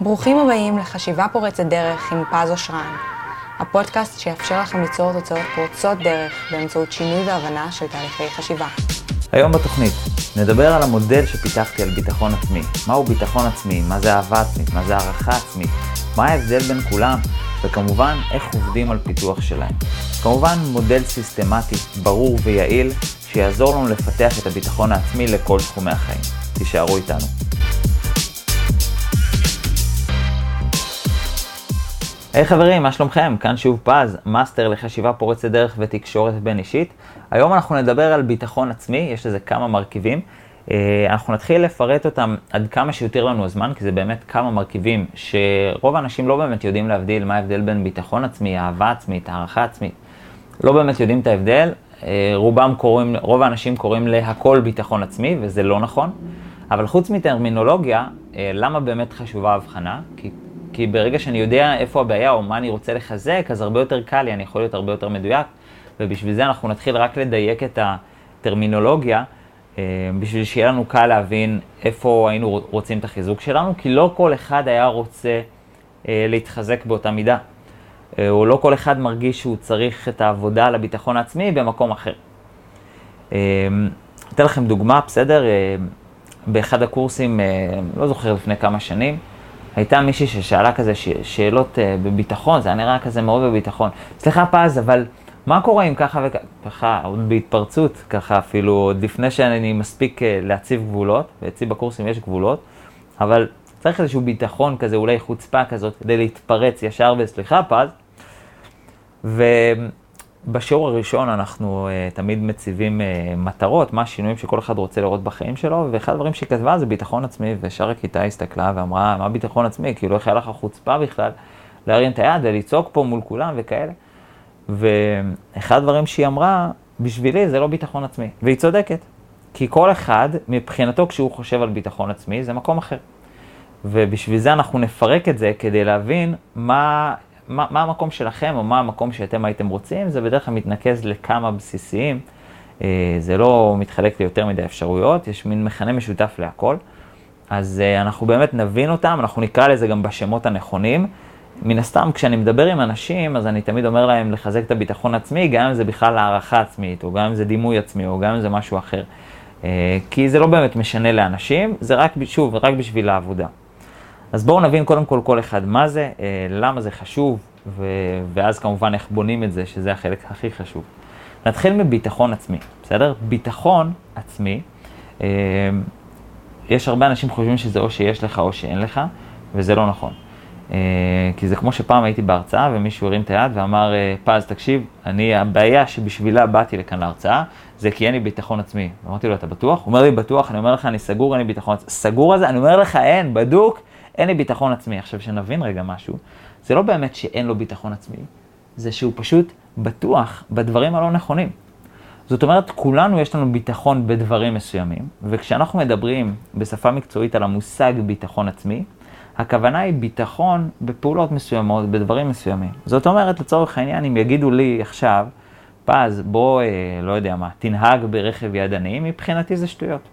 ברוכים הבאים לחשיבה פורצת דרך עם פז אושרן, הפודקאסט שיאפשר לכם ליצור תוצאות פורצות דרך באמצעות שינוי והבנה של תהליכי חשיבה. היום בתוכנית נדבר על המודל שפיתחתי על ביטחון עצמי. מהו ביטחון עצמי, מה זה אהבה עצמית, מה זה הערכה עצמית, מה ההבדל בין כולם, וכמובן איך עובדים על פיתוח שלהם. כמובן מודל סיסטמטי, ברור ויעיל, שיעזור לנו לפתח את הביטחון העצמי לכל תחומי החיים. תישארו איתנו. היי, היי, חברים, מה שלומכם? כאן שוב פז, מאסטר לחשיבה פורצת דרך ותקשורת בין אישית. היום אנחנו נדבר על ביטחון עצמי, יש לזה כמה מרכיבים. אה, אנחנו נתחיל לפרט אותם עד כמה שיותר לנו הזמן, כי זה באמת כמה מרכיבים שרוב האנשים לא באמת יודעים להבדיל מה ההבדל בין ביטחון עצמי, אהבה עצמית, הערכה עצמית. לא באמת יודעים את ההבדל, אה, רובם קוראים, רוב האנשים קוראים להכל ביטחון עצמי, וזה לא נכון. אבל חוץ מטרמינולוגיה, אה, למה באמת חשובה ההבחנה? כי כי ברגע שאני יודע איפה הבעיה או מה אני רוצה לחזק, אז הרבה יותר קל לי, אני יכול להיות הרבה יותר מדויק, ובשביל זה אנחנו נתחיל רק לדייק את הטרמינולוגיה, אה, בשביל שיהיה לנו קל להבין איפה היינו רוצים את החיזוק שלנו, כי לא כל אחד היה רוצה אה, להתחזק באותה מידה, אה, או לא כל אחד מרגיש שהוא צריך את העבודה על הביטחון העצמי במקום אחר. אתן לכם דוגמה, בסדר? באחד הקורסים, לא זוכר לפני כמה שנים, הייתה מישהי ששאלה כזה ש... שאלות uh, בביטחון, זה היה נראה כזה מאוד בביטחון. סליחה פז, אבל מה קורה אם ככה וככה, עוד בהתפרצות, ככה אפילו, עוד לפני שאני מספיק uh, להציב גבולות, ואצלי בקורסים יש גבולות, אבל צריך איזשהו ביטחון כזה, אולי חוצפה כזאת, כדי להתפרץ ישר וסליחה פז. ו... בשיעור הראשון אנחנו uh, תמיד מציבים uh, מטרות, מה השינויים שכל אחד רוצה לראות בחיים שלו, ואחד הדברים שהיא כתבה זה ביטחון עצמי, ושאר הכיתה הסתכלה ואמרה, מה ביטחון עצמי? כאילו, איך היה לך חוצפה בכלל להרים את היד ולצעוק פה מול כולם וכאלה. ואחד הדברים שהיא אמרה, בשבילי זה לא ביטחון עצמי, והיא צודקת. כי כל אחד, מבחינתו, כשהוא חושב על ביטחון עצמי, זה מקום אחר. ובשביל זה אנחנו נפרק את זה כדי להבין מה מה, מה המקום שלכם או מה המקום שאתם הייתם רוצים, זה בדרך כלל מתנקז לכמה בסיסיים. אה, זה לא מתחלק ליותר מדי אפשרויות, יש מין מכנה משותף להכל. אז אה, אנחנו באמת נבין אותם, אנחנו נקרא לזה גם בשמות הנכונים. מן הסתם, כשאני מדבר עם אנשים, אז אני תמיד אומר להם לחזק את הביטחון העצמי, גם אם זה בכלל הערכה עצמית, או גם אם זה דימוי עצמי, או גם אם זה משהו אחר. אה, כי זה לא באמת משנה לאנשים, זה רק, שוב, רק בשביל העבודה. אז בואו נבין קודם כל כל אחד מה זה, אה, למה זה חשוב, ו- ואז כמובן איך בונים את זה, שזה החלק הכי חשוב. נתחיל מביטחון עצמי, בסדר? ביטחון עצמי, אה, יש הרבה אנשים חושבים שזה או שיש לך או שאין לך, וזה לא נכון. אה, כי זה כמו שפעם הייתי בהרצאה ומישהו הרים את היד ואמר, פז, תקשיב, אני, הבעיה שבשבילה באתי לכאן להרצאה, זה כי אין לי ביטחון עצמי. אמרתי לו, אתה בטוח? הוא אומר לי, בטוח, אני אומר לך, אני סגור, אין לי ביטחון עצמי. סגור על זה? אני אומר לך, אין, בדוק, אין לי ביטחון עצמי. עכשיו, שנבין רגע משהו, זה לא באמת שאין לו ביטחון עצמי, זה שהוא פשוט בטוח בדברים הלא נכונים. זאת אומרת, כולנו יש לנו ביטחון בדברים מסוימים, וכשאנחנו מדברים בשפה מקצועית על המושג ביטחון עצמי, הכוונה היא ביטחון בפעולות מסוימות, בדברים מסוימים. זאת אומרת, לצורך העניין, אם יגידו לי עכשיו, פז, בוא, אה, לא יודע מה, תנהג ברכב ידני, מבחינתי זה שטויות.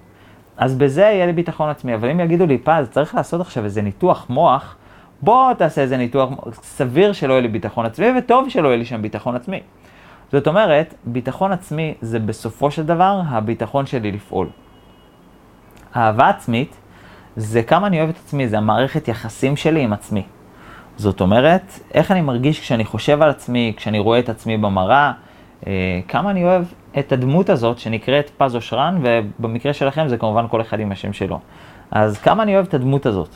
אז בזה יהיה לי ביטחון עצמי. אבל אם יגידו לי, פז, צריך לעשות עכשיו איזה ניתוח מוח, בוא תעשה איזה ניתוח, סביר שלא יהיה לי ביטחון עצמי, וטוב שלא יהיה לי שם ביטחון עצמי. זאת אומרת, ביטחון עצמי זה בסופו של דבר הביטחון שלי לפעול. אהבה עצמית זה כמה אני אוהב את עצמי, זה המערכת יחסים שלי עם עצמי. זאת אומרת, איך אני מרגיש כשאני חושב על עצמי, כשאני רואה את עצמי במראה, אה, כמה אני אוהב את הדמות הזאת שנקראת פז אושרן, ובמקרה שלכם זה כמובן כל אחד עם השם שלו. אז כמה אני אוהב את הדמות הזאת.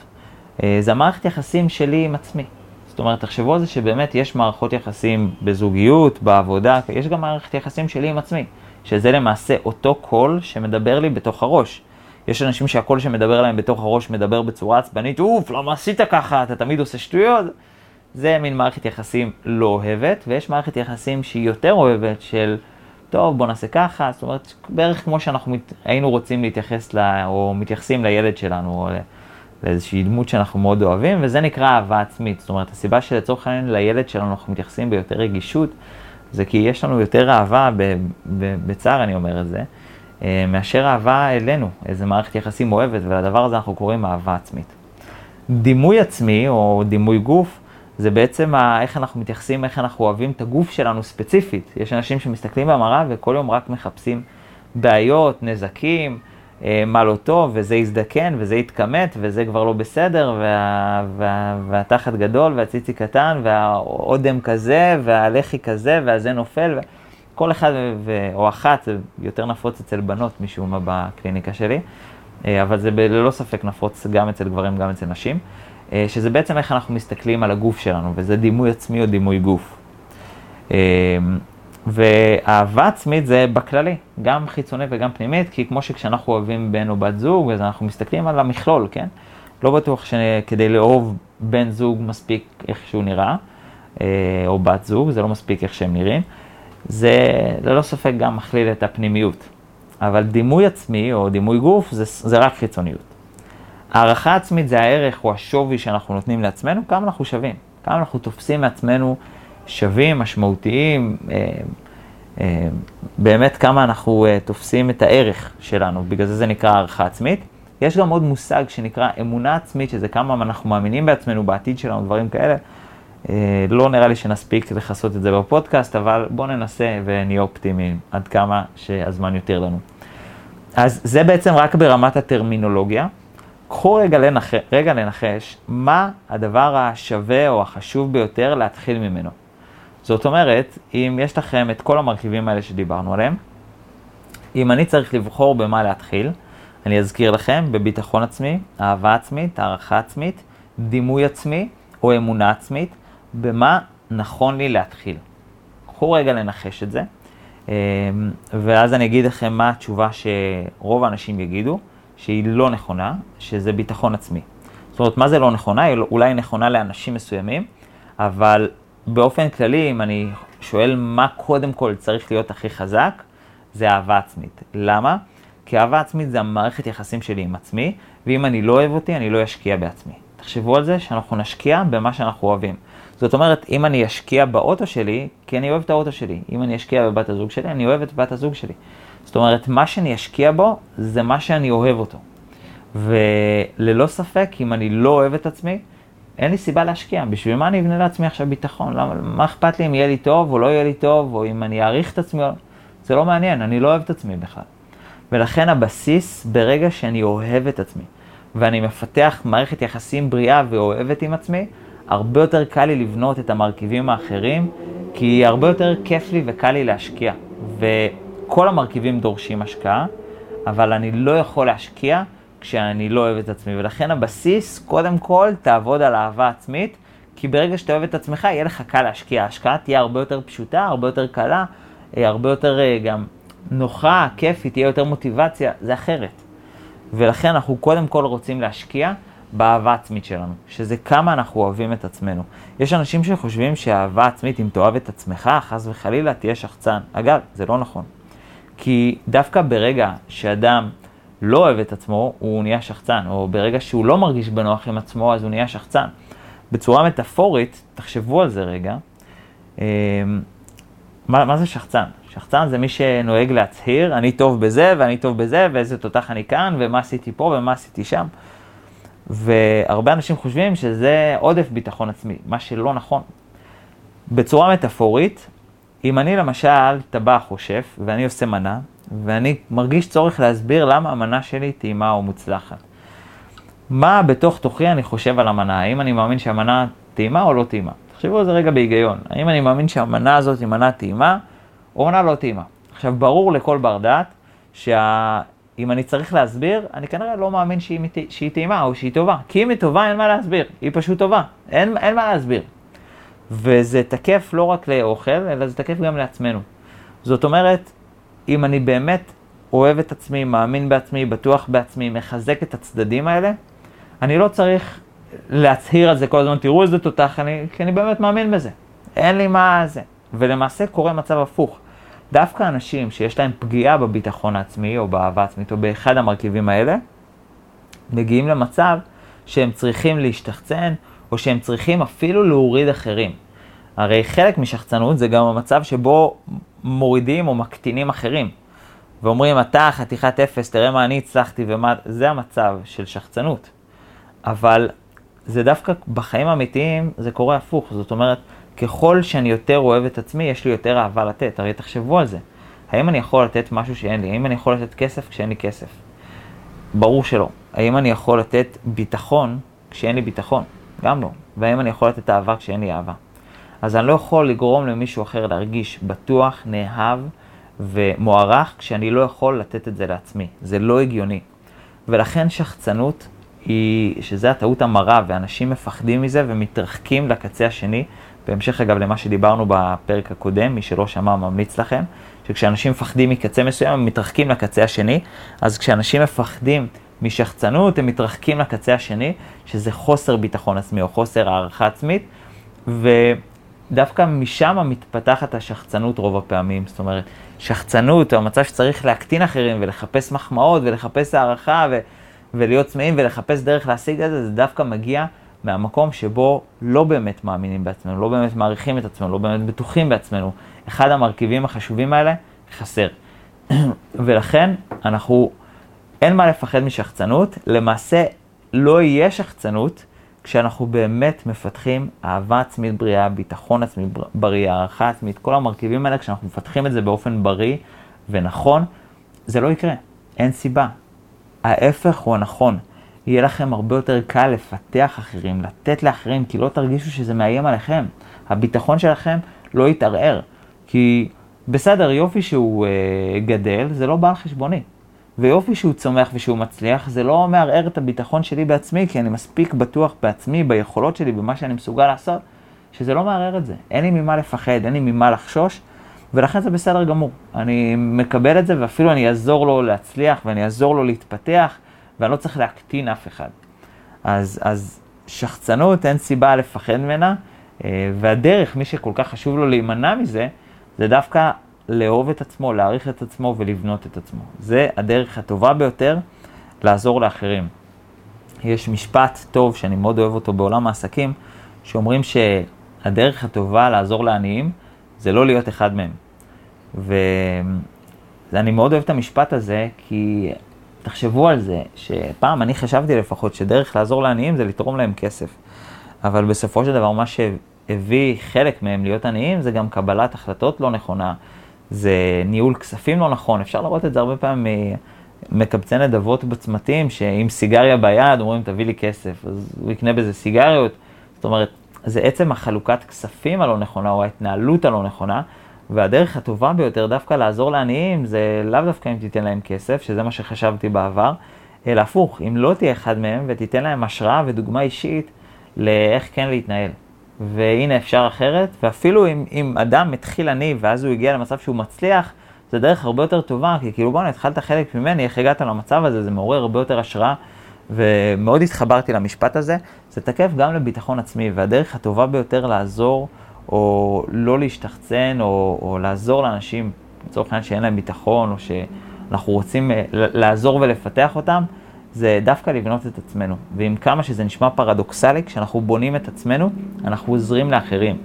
אה, זה המערכת יחסים שלי עם עצמי. זאת אומרת, תחשבו על זה שבאמת יש מערכות יחסים בזוגיות, בעבודה, יש גם מערכת יחסים שלי עם עצמי, שזה למעשה אותו קול שמדבר לי בתוך הראש. יש אנשים שהקול שמדבר להם בתוך הראש מדבר בצורה עצבנית, אוף, למה עשית ככה, אתה תמיד עושה שטויות. זה מין מערכת יחסים לא אוהבת, ויש מערכת יחסים שהיא יותר אוהבת של, טוב, בוא נעשה ככה, זאת אומרת, בערך כמו שאנחנו מת, היינו רוצים להתייחס, לה, או מתייחסים לילד שלנו, או לאיזושהי דמות שאנחנו מאוד אוהבים, וזה נקרא אהבה עצמית. זאת אומרת, הסיבה שלצורך העניין לילד שלנו אנחנו מתייחסים ביותר רגישות, זה כי יש לנו יותר אהבה, בצער אני אומר את זה, אה, מאשר אהבה אלינו, איזה מערכת יחסים אוהבת, ולדבר הזה אנחנו קוראים אהבה עצמית. דימוי עצמי או דימוי גוף, זה בעצם ה, איך אנחנו מתייחסים, איך אנחנו אוהבים את הגוף שלנו ספציפית. יש אנשים שמסתכלים במראה וכל יום רק מחפשים בעיות, נזקים, אה, מה לא טוב, וזה יזדקן, וזה יתכמת, וזה כבר לא בסדר, וה, וה, והתחת גדול, והציצי קטן, והאודם כזה, והלחי כזה, והזה נופל. כל אחד ו, או אחת, זה יותר נפוץ אצל בנות משום מה בקליניקה שלי, אה, אבל זה ללא ספק נפוץ גם אצל גברים, גם אצל נשים, שזה בעצם איך אנחנו מסתכלים על הגוף שלנו, וזה דימוי עצמי או דימוי גוף. ואהבה עצמית זה בכללי, גם חיצונית וגם פנימית, כי כמו שכשאנחנו אוהבים בן או בת זוג, אז אנחנו מסתכלים על המכלול, כן? לא בטוח שכדי לאהוב בן זוג מספיק איך שהוא נראה, אה, או בת זוג, זה לא מספיק איך שהם נראים. זה ללא ספק גם מכליל את הפנימיות. אבל דימוי עצמי או דימוי גוף זה, זה רק חיצוניות. הערכה עצמית זה הערך או השווי שאנחנו נותנים לעצמנו, כמה אנחנו שווים, כמה אנחנו תופסים מעצמנו שווים, משמעותיים, אה, אה, באמת כמה אנחנו אה, תופסים את הערך שלנו, בגלל זה זה נקרא הערכה עצמית. יש גם עוד מושג שנקרא אמונה עצמית, שזה כמה אנחנו מאמינים בעצמנו, בעתיד שלנו, דברים כאלה. לא נראה לי שנספיק לכסות את זה בפודקאסט, אבל בואו ננסה ונהיה אופטימיים עד כמה שהזמן יותר לנו. אז זה בעצם רק ברמת הטרמינולוגיה. קחו רגע, לנח... רגע לנחש מה הדבר השווה או החשוב ביותר להתחיל ממנו. זאת אומרת, אם יש לכם את כל המרכיבים האלה שדיברנו עליהם, אם אני צריך לבחור במה להתחיל, אני אזכיר לכם בביטחון עצמי, אהבה עצמית, הערכה עצמית, דימוי עצמי או אמונה עצמית, במה נכון לי להתחיל. קחו רגע לנחש את זה, אמ, ואז אני אגיד לכם מה התשובה שרוב האנשים יגידו, שהיא לא נכונה, שזה ביטחון עצמי. זאת אומרת, מה זה לא נכונה? היא אולי נכונה לאנשים מסוימים, אבל באופן כללי, אם אני שואל מה קודם כל צריך להיות הכי חזק, זה אהבה עצמית. למה? כי אהבה עצמית זה המערכת יחסים שלי עם עצמי, ואם אני לא אוהב אותי, אני לא אשקיע בעצמי. תחשבו על זה שאנחנו נשקיע במה שאנחנו אוהבים. זאת אומרת, אם אני אשקיע באוטו שלי, כי אני אוהב את האוטו שלי. אם אני אשקיע בבת הזוג שלי, אני אוהב את בת הזוג שלי. זאת אומרת, מה שאני אשקיע בו, זה מה שאני אוהב אותו. וללא ספק, אם אני לא אוהב את עצמי, אין לי סיבה להשקיע. בשביל מה אני אבנה לעצמי עכשיו ביטחון? למה, מה אכפת לי אם יהיה לי טוב או לא יהיה לי טוב, או אם אני אעריך את עצמי? זה לא מעניין, אני לא אוהב את עצמי בכלל. ולכן הבסיס, ברגע שאני אוהב את עצמי, ואני מפתח מערכת יחסים בריאה ואוהבת עם עצמי, הרבה יותר קל לי לבנות את המרכיבים האחרים, כי הרבה יותר כיף לי וקל לי להשקיע. וכל המרכיבים דורשים השקעה, אבל אני לא יכול להשקיע כשאני לא אוהב את עצמי. ולכן הבסיס, קודם כל, תעבוד על אהבה עצמית, כי ברגע שאתה אוהב את עצמך, יהיה לך קל להשקיע. ההשקעה תהיה הרבה יותר פשוטה, הרבה יותר קלה, אה, הרבה יותר אה, גם נוחה, כיפית, תהיה יותר מוטיבציה, זה אחרת. ולכן אנחנו קודם כל רוצים להשקיע באהבה עצמית שלנו, שזה כמה אנחנו אוהבים את עצמנו. יש אנשים שחושבים שאהבה עצמית, אם תאהב את עצמך, חס וחלילה, תהיה שחצן. אגב, זה לא נכון. כי דווקא ברגע שאדם לא אוהב את עצמו, הוא נהיה שחצן, או ברגע שהוא לא מרגיש בנוח עם עצמו, אז הוא נהיה שחצן. בצורה מטאפורית, תחשבו על זה רגע, אמ, מה, מה זה שחצן? שחצן זה מי שנוהג להצהיר, אני טוב בזה ואני טוב בזה, ואיזה תותח אני כאן, ומה עשיתי פה ומה עשיתי שם. והרבה אנשים חושבים שזה עודף ביטחון עצמי, מה שלא נכון. בצורה מטאפורית, אם אני למשל טבח או שף, ואני עושה מנה, ואני מרגיש צורך להסביר למה המנה שלי טעימה או מוצלחת. מה בתוך תוכי אני חושב על המנה? האם אני מאמין שהמנה טעימה או לא טעימה? תחשבו על זה רגע בהיגיון. האם אני מאמין שהמנה הזאת היא מנה טעימה או מנה לא טעימה? עכשיו, ברור לכל בר דעת שאם אני צריך להסביר, אני כנראה לא מאמין שהיא, שהיא טעימה או שהיא טובה. כי אם היא טובה, אין מה להסביר. היא פשוט טובה. אין, אין מה להסביר. וזה תקף לא רק לאוכל, אלא זה תקף גם לעצמנו. זאת אומרת, אם אני באמת אוהב את עצמי, מאמין בעצמי, בטוח בעצמי, מחזק את הצדדים האלה, אני לא צריך להצהיר על זה כל הזמן, תראו איזה תותח אני, כי אני באמת מאמין בזה. אין לי מה זה. ולמעשה קורה מצב הפוך. דווקא אנשים שיש להם פגיעה בביטחון העצמי, או באהבה עצמית, או באחד המרכיבים האלה, מגיעים למצב שהם צריכים להשתחצן, או שהם צריכים אפילו להוריד אחרים. הרי חלק משחצנות זה גם המצב שבו מורידים או מקטינים אחרים. ואומרים, אתה חתיכת אפס, תראה מה אני הצלחתי ומה... זה המצב של שחצנות. אבל זה דווקא בחיים האמיתיים, זה קורה הפוך. זאת אומרת, ככל שאני יותר אוהב את עצמי, יש לי יותר אהבה לתת. הרי תחשבו על זה. האם אני יכול לתת משהו שאין לי? האם אני יכול לתת כסף כשאין לי כסף? ברור שלא. האם אני יכול לתת ביטחון כשאין לי ביטחון? גם לא. והאם אני יכול לתת אהבה כשאין לי אהבה? אז אני לא יכול לגרום למישהו אחר להרגיש בטוח, נאהב ומוערך כשאני לא יכול לתת את זה לעצמי. זה לא הגיוני. ולכן שחצנות היא, שזה הטעות המרה, ואנשים מפחדים מזה ומתרחקים לקצה השני. בהמשך אגב למה שדיברנו בפרק הקודם, מי שלא שמע ממליץ לכם, שכשאנשים מפחדים מקצה מסוים הם מתרחקים לקצה השני, אז כשאנשים מפחדים משחצנות הם מתרחקים לקצה השני, שזה חוסר ביטחון עצמי או חוסר הערכה עצמית, ודווקא משם מתפתחת השחצנות רוב הפעמים. זאת אומרת, שחצנות, המצב שצריך להקטין אחרים ולחפש מחמאות ולחפש הערכה ו... ולהיות צמאים ולחפש דרך להשיג את זה, זה דווקא מגיע מהמקום שבו לא באמת מאמינים בעצמנו, לא באמת מעריכים את עצמנו, לא באמת בטוחים בעצמנו. אחד המרכיבים החשובים האלה חסר. ולכן אנחנו, אין מה לפחד משחצנות, למעשה לא יהיה שחצנות כשאנחנו באמת מפתחים אהבה עצמית בריאה, ביטחון עצמי בריא, הערכה עצמית, כל המרכיבים האלה, כשאנחנו מפתחים את זה באופן בריא ונכון, זה לא יקרה, אין סיבה. ההפך הוא הנכון. יהיה לכם הרבה יותר קל לפתח אחרים, לתת לאחרים, כי לא תרגישו שזה מאיים עליכם. הביטחון שלכם לא יתערער. כי בסדר, יופי שהוא אה, גדל, זה לא בא על חשבוני. ויופי שהוא צומח ושהוא מצליח, זה לא מערער את הביטחון שלי בעצמי, כי אני מספיק בטוח בעצמי, ביכולות שלי, במה שאני מסוגל לעשות, שזה לא מערער את זה. אין לי ממה לפחד, אין לי ממה לחשוש, ולכן זה בסדר גמור. אני מקבל את זה, ואפילו אני אעזור לו להצליח, ואני אעזור לו להתפתח, ואני לא צריך להקטין אף אחד. אז, אז שחצנות, אין סיבה לפחד ממנה, אה, והדרך, מי שכל כך חשוב לו להימנע מזה, זה דווקא לאהוב את עצמו, להעריך את עצמו ולבנות את עצמו. זה הדרך הטובה ביותר לעזור לאחרים. יש משפט טוב שאני מאוד אוהב אותו בעולם העסקים, שאומרים שהדרך הטובה לעזור לעניים זה לא להיות אחד מהם. ואני מאוד אוהב את המשפט הזה, כי תחשבו על זה, שפעם אני חשבתי לפחות שדרך לעזור לעניים זה לתרום להם כסף. אבל בסופו של דבר מה שהביא חלק מהם להיות עניים זה גם קבלת החלטות לא נכונה, זה ניהול כספים לא נכון, אפשר לראות את זה הרבה פעמים מקבצי נדבות בצמתים, שעם סיגריה ביד אומרים תביא לי כסף, אז הוא יקנה בזה סיגריות. זאת אומרת, זה עצם החלוקת כספים הלא נכונה או ההתנהלות הלא נכונה, והדרך הטובה ביותר דווקא לעזור לעניים זה לאו דווקא אם תיתן להם כסף, שזה מה שחשבתי בעבר, אלא הפוך, אם לא תהיה אחד מהם ותיתן להם השראה ודוגמה אישית לאיך כן להתנהל. והנה אפשר אחרת, ואפילו אם, אם אדם התחיל עני ואז הוא הגיע למצב שהוא מצליח, זה דרך הרבה יותר טובה, כי כאילו בואנה, התחלת חלק ממני, איך הגעת למצב הזה, זה מעורר הרבה יותר השראה, ומאוד התחברתי למשפט הזה, זה תקף גם לביטחון עצמי, והדרך הטובה ביותר לעזור, או לא להשתחצן, או, או לעזור לאנשים, לצורך העניין שאין להם ביטחון, או שאנחנו רוצים אה, לעזור ולפתח אותם, זה דווקא לבנות את עצמנו. ועם כמה שזה נשמע פרדוקסלי, כשאנחנו בונים את עצמנו, אנחנו עוזרים לאחרים.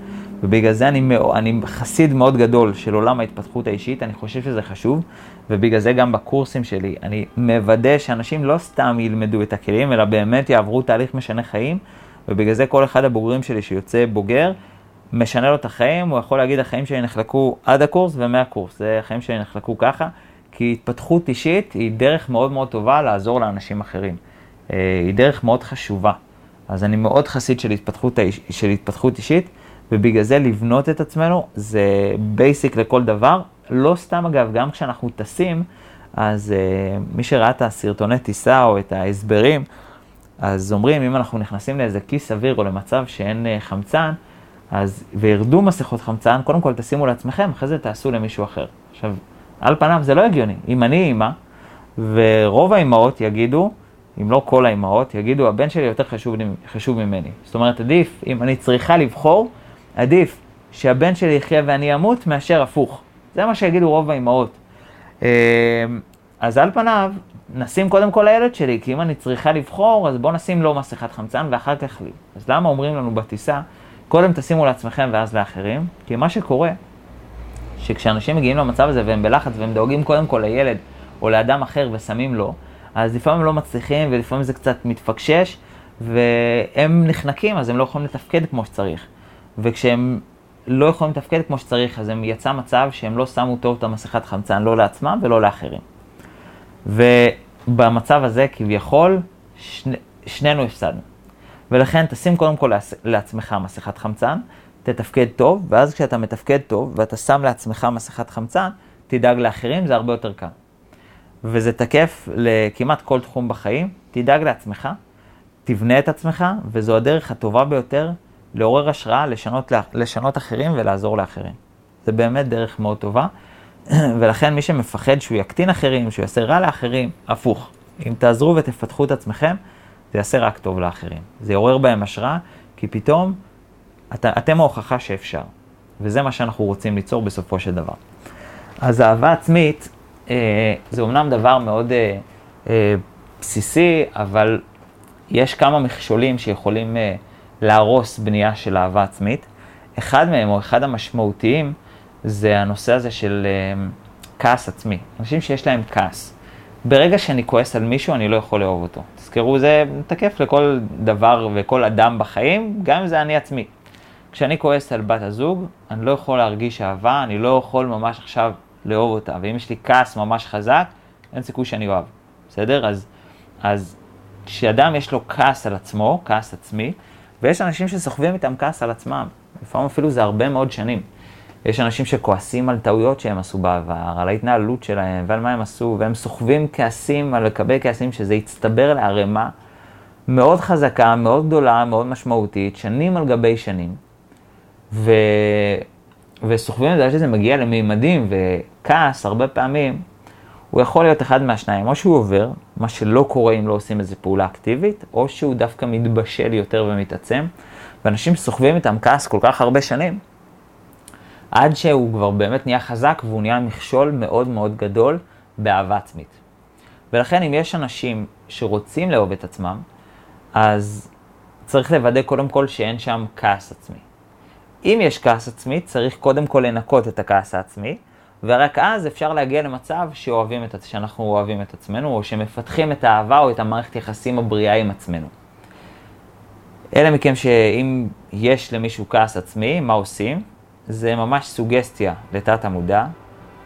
ובגלל זה אני, אני חסיד מאוד גדול של עולם ההתפתחות האישית, אני חושב שזה חשוב, ובגלל זה גם בקורסים שלי אני מוודא שאנשים לא סתם ילמדו את הכלים, אלא באמת יעברו תהליך משנה חיים, ובגלל זה כל אחד הבוגרים שלי שיוצא בוגר, משנה לו את החיים, הוא יכול להגיד החיים שלי נחלקו עד הקורס ומהקורס, זה החיים שלי נחלקו ככה, כי התפתחות אישית היא דרך מאוד מאוד טובה לעזור לאנשים אחרים. אה, היא דרך מאוד חשובה. אז אני מאוד חסיד של התפתחות, של התפתחות אישית, ובגלל זה לבנות את עצמנו זה basic לכל דבר. לא סתם אגב, גם כשאנחנו טסים, אז אה, מי שראה את הסרטוני טיסה או את ההסברים, אז אומרים, אם אנחנו נכנסים לאיזה כיס אוויר או למצב שאין uh, חמצן, אז, וירדו מסכות חמצן, קודם כל תשימו לעצמכם, אחרי זה תעשו למישהו אחר. עכשיו, על פניו זה לא הגיוני. אם אני אימא, ורוב האימהות יגידו, אם לא כל האימהות, יגידו, הבן שלי יותר חשוב, חשוב ממני. זאת אומרת, עדיף, אם אני צריכה לבחור, עדיף שהבן שלי יחיה ואני אמות, מאשר הפוך. זה מה שיגידו רוב האימהות. אמ, אז על פניו, נשים קודם כל לילד שלי, כי אם אני צריכה לבחור, אז בואו נשים לו מסכת חמצן ואחר כך לי. אז למה אומרים לנו בטיסה, קודם תשימו לעצמכם ואז לאחרים? כי מה שקורה, שכשאנשים מגיעים למצב הזה והם בלחץ והם דואגים קודם כל לילד או לאדם אחר ושמים לו, אז לפעמים הם לא מצליחים ולפעמים זה קצת מתפקשש, והם נחנקים, אז הם לא יכולים לתפקד כמו שצריך. וכשהם לא יכולים לתפקד כמו שצריך, אז הם יצא מצב שהם לא שמו טוב את המסכת חמצן, לא לעצמם ולא לאחרים. ובמצב הזה, כביכול, שני, שנינו הפסדנו. ולכן תשים קודם כל לעצמך מסכת חמצן, תתפקד טוב, ואז כשאתה מתפקד טוב ואתה שם לעצמך מסכת חמצן, תדאג לאחרים, זה הרבה יותר קל. וזה תקף לכמעט כל תחום בחיים, תדאג לעצמך, תבנה את עצמך, וזו הדרך הטובה ביותר לעורר השראה, לשנות, לשנות אחרים ולעזור לאחרים. זה באמת דרך מאוד טובה, ולכן מי שמפחד שהוא יקטין אחרים, שהוא יעשה רע לאחרים, הפוך. אם תעזרו ותפתחו את עצמכם, זה יעשה רק טוב לאחרים. זה יעורר בהם השראה, כי פתאום את, אתם ההוכחה שאפשר. וזה מה שאנחנו רוצים ליצור בסופו של דבר. אז אהבה עצמית, אה, זה אומנם דבר מאוד אה, אה, בסיסי, אבל יש כמה מכשולים שיכולים אה, להרוס בנייה של אהבה עצמית. אחד מהם, או אחד המשמעותיים, זה הנושא הזה של אה, כעס עצמי. אנשים שיש להם כעס. ברגע שאני כועס על מישהו, אני לא יכול לאהוב אותו. תזכרו, זה תקף לכל דבר וכל אדם בחיים, גם אם זה אני עצמי. כשאני כועס על בת הזוג, אני לא יכול להרגיש אהבה, אני לא יכול ממש עכשיו לאהוב אותה. ואם יש לי כעס ממש חזק, אין סיכוי שאני אוהב. בסדר? אז, אז כשאדם יש לו כעס על עצמו, כעס עצמי, ויש אנשים שסוחבים איתם כעס על עצמם. לפעמים אפילו זה הרבה מאוד שנים. יש אנשים שכועסים על טעויות שהם עשו בעבר, על ההתנהלות שלהם ועל מה הם עשו, והם סוחבים כעסים על לקבל כעסים, שזה יצטבר לערימה מאוד חזקה, מאוד גדולה, מאוד משמעותית, שנים על גבי שנים. ו... וסוחבים את זה שזה מגיע למימדים, וכעס הרבה פעמים, הוא יכול להיות אחד מהשניים, או שהוא עובר, מה שלא קורה אם לא עושים איזו פעולה אקטיבית, או שהוא דווקא מתבשל יותר ומתעצם, ואנשים סוחבים איתם כעס כל כך הרבה שנים, עד שהוא כבר באמת נהיה חזק והוא נהיה מכשול מאוד מאוד גדול באהבה עצמית. ולכן אם יש אנשים שרוצים לאהוב את עצמם, אז צריך לוודא קודם כל שאין שם כעס עצמי. אם יש כעס עצמי, צריך קודם כל לנקות את הכעס העצמי, ורק אז אפשר להגיע למצב שאוהבים את, שאנחנו אוהבים את עצמנו, או שמפתחים את האהבה או את המערכת יחסים הבריאה עם עצמנו. אלה מכם שאם יש למישהו כעס עצמי, מה עושים? זה ממש סוגסטיה לתת המודע,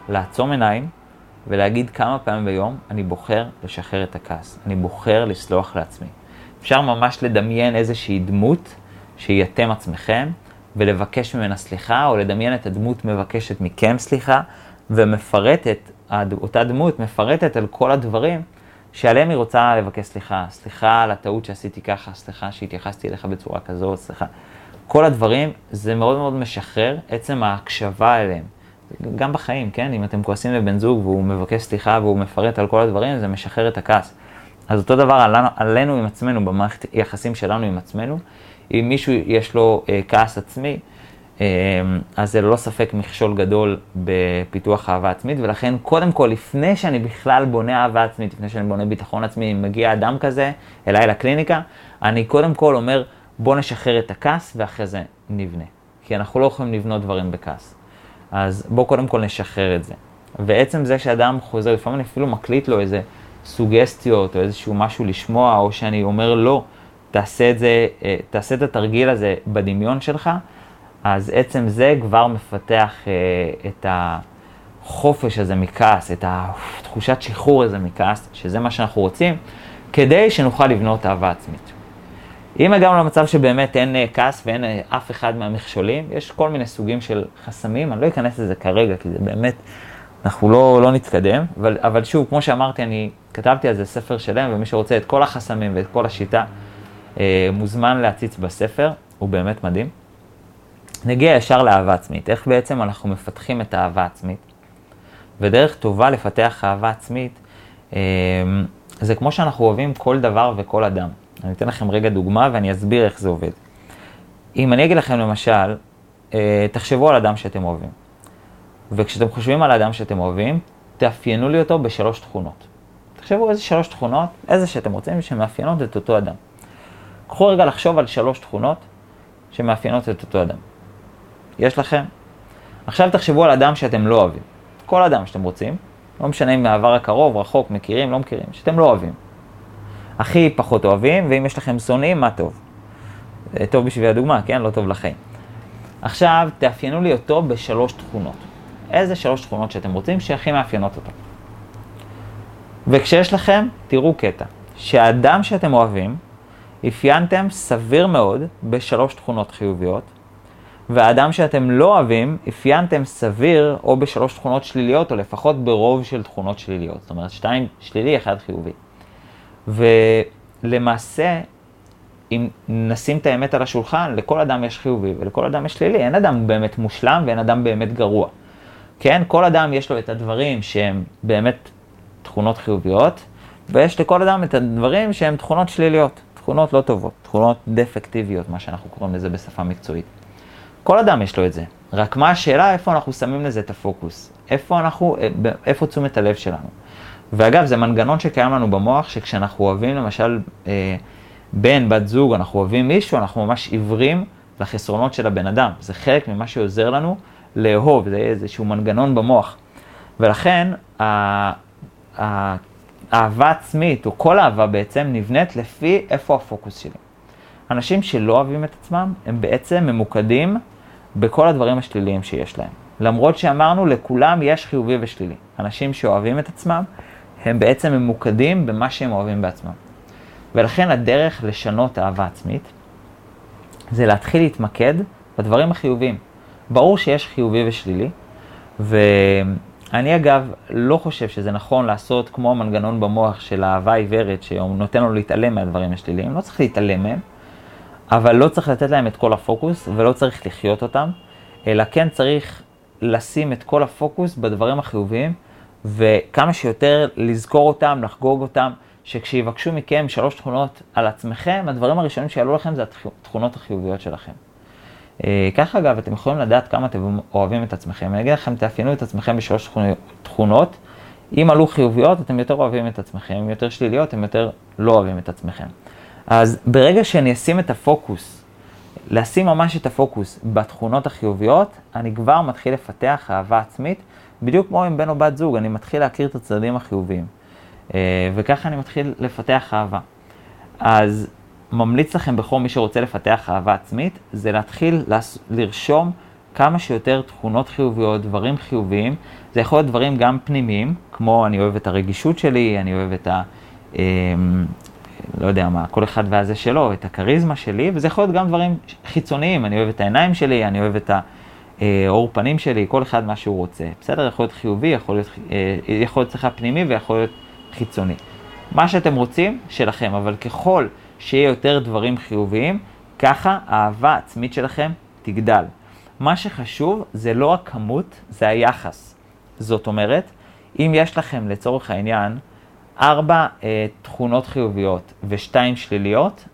לעצום עיניים ולהגיד כמה פעמים ביום, אני בוחר לשחרר את הכעס, אני בוחר לסלוח לעצמי. אפשר ממש לדמיין איזושהי דמות שהיא אתם עצמכם, ולבקש ממנה סליחה, או לדמיין את הדמות מבקשת מכם סליחה, ומפרטת, אותה דמות מפרטת על כל הדברים שעליהם היא רוצה לבקש סליחה. סליחה על הטעות שעשיתי ככה, סליחה שהתייחסתי אליך בצורה כזאת, סליחה. כל הדברים, זה מאוד מאוד משחרר, עצם ההקשבה אליהם. גם בחיים, כן? אם אתם כועסים לבן זוג והוא מבקש סליחה והוא מפרט על כל הדברים, זה משחרר את הכעס. אז אותו דבר עלינו, עלינו עם עצמנו, במערכת יחסים שלנו עם עצמנו. אם מישהו יש לו אה, כעס עצמי, אה, אז זה ללא ספק מכשול גדול בפיתוח אהבה עצמית, ולכן קודם כל, לפני שאני בכלל בונה אהבה עצמית, לפני שאני בונה ביטחון עצמי, אם מגיע אדם כזה אליי לקליניקה, אני קודם כל אומר, בוא נשחרר את הכעס ואחרי זה נבנה. כי אנחנו לא יכולים לבנות דברים בכעס. אז בוא קודם כל נשחרר את זה. ועצם זה שאדם חוזר, לפעמים אני אפילו מקליט לו איזה סוגסטיות או איזשהו משהו לשמוע, או שאני אומר לא, תעשה את זה, אה, תעשה את התרגיל הזה בדמיון שלך, אז עצם זה כבר מפתח אה, את החופש הזה מכעס, את התחושת שחרור הזה מכעס, שזה מה שאנחנו רוצים, כדי שנוכל לבנות אהבה עצמית. אם הגענו למצב שבאמת אין אה, כעס ואין אף אחד מהמכשולים, יש כל מיני סוגים של חסמים, אני לא אכנס לזה כרגע, כי זה באמת, אנחנו לא, לא נתקדם, אבל, אבל שוב, כמו שאמרתי, אני כתבתי על זה ספר שלם, ומי שרוצה את כל החסמים ואת כל השיטה, אה, מוזמן להציץ בספר, הוא באמת מדהים. נגיע ישר לאהבה עצמית. איך בעצם אנחנו מפתחים את האהבה עצמית? ודרך טובה לפתח אהבה עצמית, אה, זה כמו שאנחנו אוהבים כל דבר וכל אדם. אני אתן לכם רגע דוגמה ואני אסביר איך זה עובד. אם אני אגיד לכם למשל, אה, תחשבו על אדם שאתם אוהבים. וכשאתם חושבים על אדם שאתם אוהבים, תאפיינו לי אותו בשלוש תכונות. תחשבו איזה שלוש תכונות, איזה שאתם רוצים, שמאפיינות את אותו אדם. קחו רגע לחשוב על שלוש תכונות שמאפיינות את אותו אדם. יש לכם? עכשיו תחשבו על אדם שאתם לא אוהבים. כל אדם שאתם רוצים, לא משנה אם מהעבר הקרוב, רחוק, מכירים, לא מכירים, שאתם לא אוהבים. הכי פחות אוהבים, ואם יש לכם שונאים, מה טוב. טוב בשביל הדוגמה, כן? לא טוב לחיים. עכשיו, תאפיינו לי אותו בשלוש תכונות. איזה שלוש תכונות שאתם רוצים שהכי מאפיינות אותו. וכשיש לכם, תראו קטע, שהאדם שאתם אוהבים, אפיינתם סביר מאוד בשלוש תכונות חיוביות, והאדם שאתם לא אוהבים, אפיינתם סביר או בשלוש תכונות שליליות, או לפחות ברוב של תכונות שליליות. זאת אומרת, שתיים שלילי, אחד חיובי. ולמעשה, אם נשים את האמת על השולחן, לכל אדם יש חיובי ולכל אדם יש שלילי. אין אדם באמת מושלם ואין אדם באמת גרוע. כן, כל אדם יש לו את הדברים שהם באמת תכונות חיוביות, ויש לכל אדם את הדברים שהם תכונות שליליות, תכונות לא טובות, תכונות דפקטיביות, מה שאנחנו קוראים לזה בשפה מקצועית. כל אדם יש לו את זה, רק מה השאלה איפה אנחנו שמים לזה את הפוקוס, איפה אנחנו, איפה תשומת הלב שלנו. ואגב, זה מנגנון שקיים לנו במוח, שכשאנחנו אוהבים למשל אה, בן, בת זוג, אנחנו אוהבים מישהו, אנחנו ממש עיוורים לחסרונות של הבן אדם. זה חלק ממה שעוזר לנו לאהוב, זה איזשהו מנגנון במוח. ולכן, האהבה עצמית, או כל אהבה בעצם, נבנית לפי איפה הפוקוס שלי. אנשים שלא אוהבים את עצמם, הם בעצם ממוקדים בכל הדברים השליליים שיש להם. למרות שאמרנו, לכולם יש חיובי ושלילי. אנשים שאוהבים את עצמם, הם בעצם ממוקדים במה שהם אוהבים בעצמם. ולכן הדרך לשנות אהבה עצמית, זה להתחיל להתמקד בדברים החיוביים. ברור שיש חיובי ושלילי, ואני אגב לא חושב שזה נכון לעשות כמו המנגנון במוח של אהבה עיוורת, שהוא נותן לו להתעלם מהדברים השליליים, לא צריך להתעלם מהם, אבל לא צריך לתת להם את כל הפוקוס ולא צריך לחיות אותם, אלא כן צריך לשים את כל הפוקוס בדברים החיוביים, וכמה שיותר לזכור אותם, לחגוג אותם, שכשיבקשו מכם שלוש תכונות על עצמכם, הדברים הראשונים שיעלו לכם זה התכונות החיוביות שלכם. אה, ככה אגב, אתם יכולים לדעת כמה אתם אוהבים את עצמכם. אני אגיד לכם, תאפיינו את עצמכם בשלוש תכונות. אם עלו חיוביות, אתם יותר אוהבים את עצמכם, אם יותר שליליות, אתם יותר לא אוהבים את עצמכם. אז ברגע שאני אשים את הפוקוס, לשים ממש את הפוקוס בתכונות החיוביות, אני כבר מתחיל לפתח אהבה עצמית, בדיוק כמו עם בן או בת זוג, אני מתחיל להכיר את הצדדים החיוביים. אה, וככה אני מתחיל לפתח אהבה. אז ממליץ לכם בכל מי שרוצה לפתח אהבה עצמית, זה להתחיל לרשום כמה שיותר תכונות חיוביות, דברים חיוביים. זה יכול להיות דברים גם פנימיים, כמו אני אוהב את הרגישות שלי, אני אוהב את ה... אה, לא יודע מה, כל אחד והזה שלו, את הכריזמה שלי, וזה יכול להיות גם דברים חיצוניים, אני אוהב את העיניים שלי, אני אוהב את העור אה, פנים שלי, כל אחד מה שהוא רוצה. בסדר, יכול להיות חיובי, יכול להיות, יכול להיות צריכה פנימי ויכול להיות חיצוני. מה שאתם רוצים, שלכם, אבל ככל שיהיה יותר דברים חיוביים, ככה האהבה העצמית שלכם תגדל. מה שחשוב זה לא הכמות, זה היחס. זאת אומרת, אם יש לכם לצורך העניין ארבע אה, תכונות חיוביות ושתיים שליליות,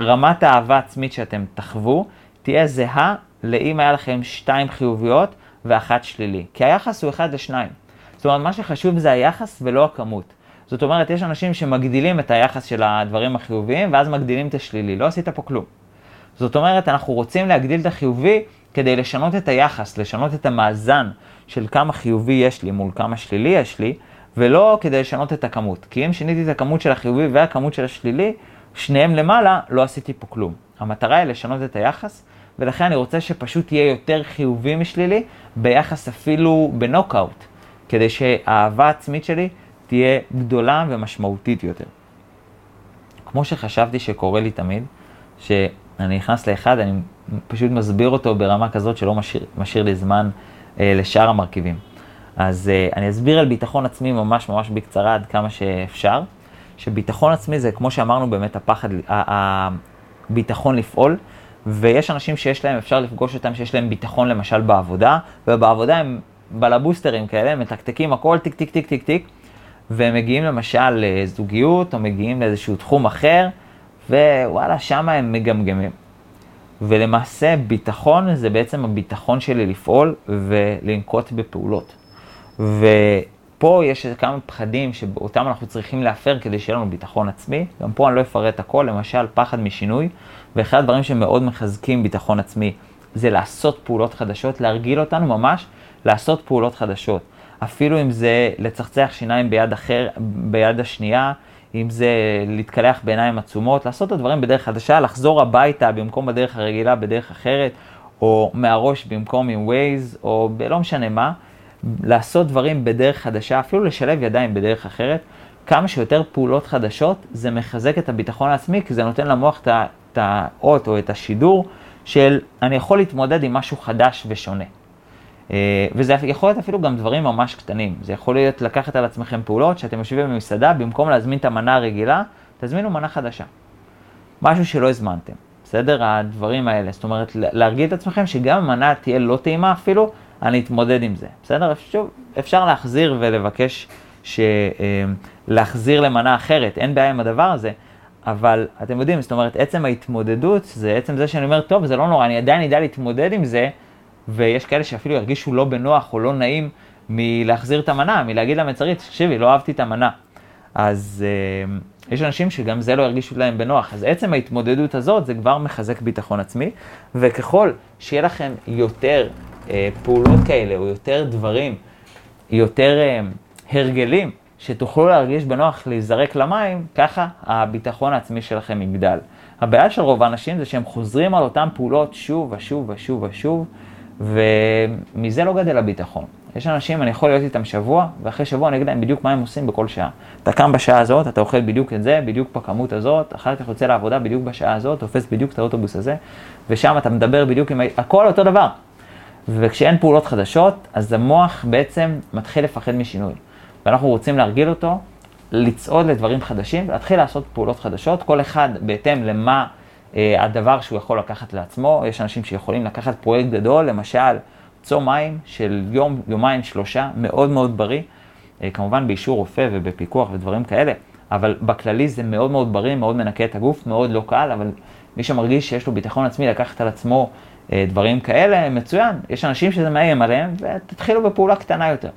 רמת האהבה עצמית שאתם תחוו תהיה זהה לאם היה לכם שתיים חיוביות ואחת שלילי. כי היחס הוא אחד לשניים. זאת אומרת, מה שחשוב זה היחס ולא הכמות. זאת אומרת, יש אנשים שמגדילים את היחס של הדברים החיוביים, ואז מגדילים את השלילי. לא עשית פה כלום. זאת אומרת, אנחנו רוצים להגדיל את החיובי כדי לשנות את היחס, לשנות את המאזן של כמה חיובי יש לי מול כמה שלילי יש לי, ולא כדי לשנות את הכמות. כי אם שיניתי את הכמות של החיובי והכמות של השלילי, שניהם למעלה, לא עשיתי פה כלום. המטרה היא לשנות את היחס, ולכן אני רוצה שפשוט יהיה יותר חיובי משלילי, ביחס אפילו בנוקאוט, כדי שהאהבה העצמית שלי תהיה גדולה ומשמעותית יותר. כמו שחשבתי שקורה לי תמיד, שאני נכנס לאחד, אני פשוט מסביר אותו ברמה כזאת שלא משאיר, משאיר לי זמן אה, לשאר המרכיבים. אז אה, אני אסביר על ביטחון עצמי ממש ממש בקצרה עד כמה שאפשר, שביטחון עצמי זה כמו שאמרנו באמת הפחד, הביטחון לפעול, ויש אנשים שיש להם, אפשר לפגוש אותם שיש להם ביטחון למשל בעבודה, ובעבודה הם בלבוסטעס כאלה, מתקתקים הכל טיק טיק טיק טיק טיק, והם מגיעים למשל לזוגיות, או מגיעים לאיזשהו תחום אחר, ווואלה, שם הם מגמגמים. ולמעשה ביטחון זה בעצם הביטחון שלי לפעול ולנקוט בפעולות. ופה יש כמה פחדים שאותם אנחנו צריכים להפר כדי שיהיה לנו ביטחון עצמי. גם פה אני לא אפרט הכל, למשל פחד משינוי, ואחד הדברים שמאוד מחזקים ביטחון עצמי זה לעשות פעולות חדשות, להרגיל אותנו ממש לעשות פעולות חדשות. אפילו אם זה לצחצח שיניים ביד אחר, ביד השנייה, אם זה להתקלח בעיניים עצומות, לעשות את הדברים בדרך חדשה, לחזור הביתה במקום בדרך הרגילה, בדרך אחרת, או מהראש במקום עם ווייז, או לא משנה מה, לעשות דברים בדרך חדשה, אפילו לשלב ידיים בדרך אחרת. כמה שיותר פעולות חדשות, זה מחזק את הביטחון העצמי, כי זה נותן למוח את האות או את השידור של אני יכול להתמודד עם משהו חדש ושונה. אה, וזה יכול להיות אפילו גם דברים ממש קטנים. זה יכול להיות לקחת על עצמכם פעולות שאתם יושבים במסעדה, במקום להזמין את המנה הרגילה, תזמינו מנה חדשה. משהו שלא הזמנתם, בסדר? הדברים האלה. זאת אומרת, להרגיל את עצמכם שגם המנה תהיה לא טעימה אפילו, אני אתמודד עם זה, בסדר? שוב, אפשר להחזיר ולבקש ש... אה, להחזיר למנה אחרת, אין בעיה עם הדבר הזה, אבל אתם יודעים, זאת אומרת, עצם ההתמודדות, זה עצם זה שאני אומר, טוב, זה לא נורא, אני עדיין אדע להתמודד עם זה, ויש כאלה שאפילו ירגישו לא בנוח או לא נעים מלהחזיר את המנה, מלהגיד למלצרית, תקשיבי, לא אהבתי את המנה. אז uh, יש אנשים שגם זה לא ירגישו להם בנוח. אז עצם ההתמודדות הזאת, זה כבר מחזק ביטחון עצמי, וככל שיהיה לכם יותר uh, פעולות כאלה, או יותר דברים, יותר uh, הרגלים, שתוכלו להרגיש בנוח להיזרק למים, ככה הביטחון העצמי שלכם יגדל. הבעיה של רוב האנשים זה שהם חוזרים על אותן פעולות שוב ושוב ושוב ושוב, ומזה לא גדל הביטחון. יש אנשים, אני יכול להיות איתם שבוע, ואחרי שבוע אני אגיד להם בדיוק מה הם עושים בכל שעה. אתה קם בשעה הזאת, אתה אוכל בדיוק את זה, בדיוק בכמות הזאת, אחר כך יוצא לעבודה בדיוק בשעה הזאת, תופס בדיוק את האוטובוס הזה, ושם אתה מדבר בדיוק עם... הכל אותו דבר. וכשאין פעולות חדשות, אז המוח בעצם מתחיל לפחד משינוי. ואנחנו רוצים להרגיל אותו, לצעוד לדברים חדשים, להתחיל לעשות פעולות חדשות, כל אחד בהתאם למה הדבר שהוא יכול לקחת לעצמו. יש אנשים שיכולים לקחת פרויקט גדול, למשל צום מים של יום, יומיים, שלושה, מאוד מאוד בריא, אה, כמובן באישור רופא ובפיקוח ודברים כאלה, אבל בכללי זה מאוד מאוד בריא, מאוד מנקה את הגוף, מאוד לא קל, אבל מי שמרגיש שיש לו ביטחון עצמי לקחת על עצמו אה, דברים כאלה, מצוין. יש אנשים שזה מאיים עליהם, ותתחילו בפעולה קטנה יותר.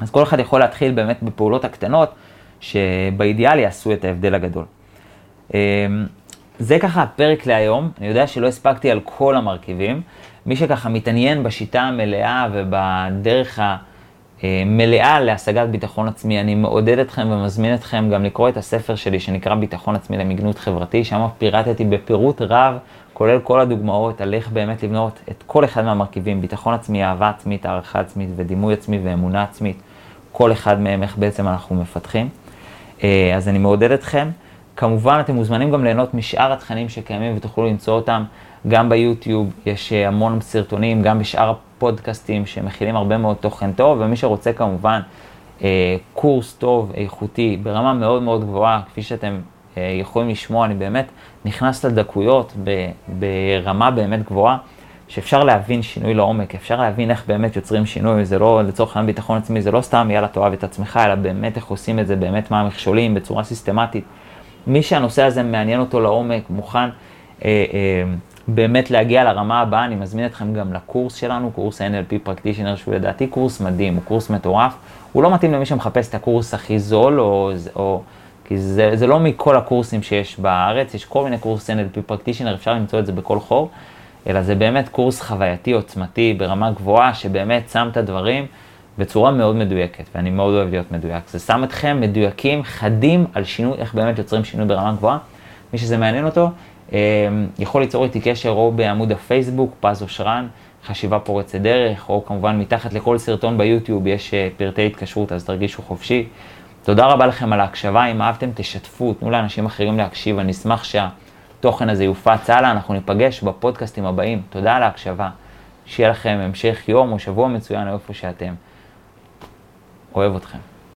אז כל אחד יכול להתחיל באמת בפעולות הקטנות, שבאידיאל יעשו את ההבדל הגדול. זה ככה הפרק להיום, אני יודע שלא הספקתי על כל המרכיבים. מי שככה מתעניין בשיטה המלאה ובדרך המלאה להשגת ביטחון עצמי, אני מעודד אתכם ומזמין אתכם גם לקרוא את הספר שלי שנקרא ביטחון עצמי למגנות חברתי, שם פירטתי בפירוט רב, כולל כל הדוגמאות על איך באמת לבנות את כל אחד מהמרכיבים, ביטחון עצמי, אהבה עצמית, הערכה עצמית ודימוי עצמי ואמונה עצמית. כל אחד מהם, איך בעצם אנחנו מפתחים. אה, אז אני מעודד אתכם. כמובן, אתם מוזמנים גם ליהנות משאר התכנים שקיימים ותוכלו למצוא אותם גם ביוטיוב, יש אה, המון סרטונים, גם בשאר הפודקאסטים שמכילים הרבה מאוד תוכן טוב, ומי שרוצה כמובן אה, קורס טוב, איכותי, ברמה מאוד מאוד גבוהה, כפי שאתם יכולים לשמוע, אני באמת נכנס לדקויות ברמה באמת גבוהה. שאפשר להבין שינוי לעומק, אפשר להבין איך באמת יוצרים שינוי, זה לא, לצורך העניין ביטחון עצמי, זה לא סתם יאללה תאהב את עצמך, אלא באמת איך עושים את זה, באמת מה המכשולים, בצורה סיסטמטית. מי שהנושא הזה מעניין אותו לעומק, מוכן אה, אה, באמת להגיע לרמה הבאה, אני מזמין אתכם גם לקורס שלנו, קורס NLP Practitioner, שהוא לדעתי קורס מדהים, הוא קורס מטורף. הוא לא מתאים למי שמחפש את הקורס הכי זול, או, או כי זה, זה לא מכל הקורסים שיש בארץ, יש כל מיני קורס NLP Practitioner, אפשר למצוא את זה בכל חור. אלא זה באמת קורס חווייתי עוצמתי ברמה גבוהה, שבאמת שם את הדברים בצורה מאוד מדויקת, ואני מאוד אוהב להיות מדויק. זה שם אתכם מדויקים, חדים על שינוי, איך באמת יוצרים שינוי ברמה גבוהה. מי שזה מעניין אותו, אה, יכול ליצור איתי קשר או בעמוד הפייסבוק, פז אושרן, חשיבה פורצת דרך, או כמובן מתחת לכל סרטון ביוטיוב יש אה, פרטי התקשרות, אז תרגישו חופשי. תודה רבה לכם על ההקשבה, אם אהבתם תשתפו, תנו לאנשים אחרים להקשיב, אני אשמח שה... התוכן הזה יופץ הלאה, אנחנו ניפגש בפודקאסטים הבאים. תודה על ההקשבה. שיהיה לכם המשך יום או שבוע מצוין איפה שאתם. אוהב אתכם.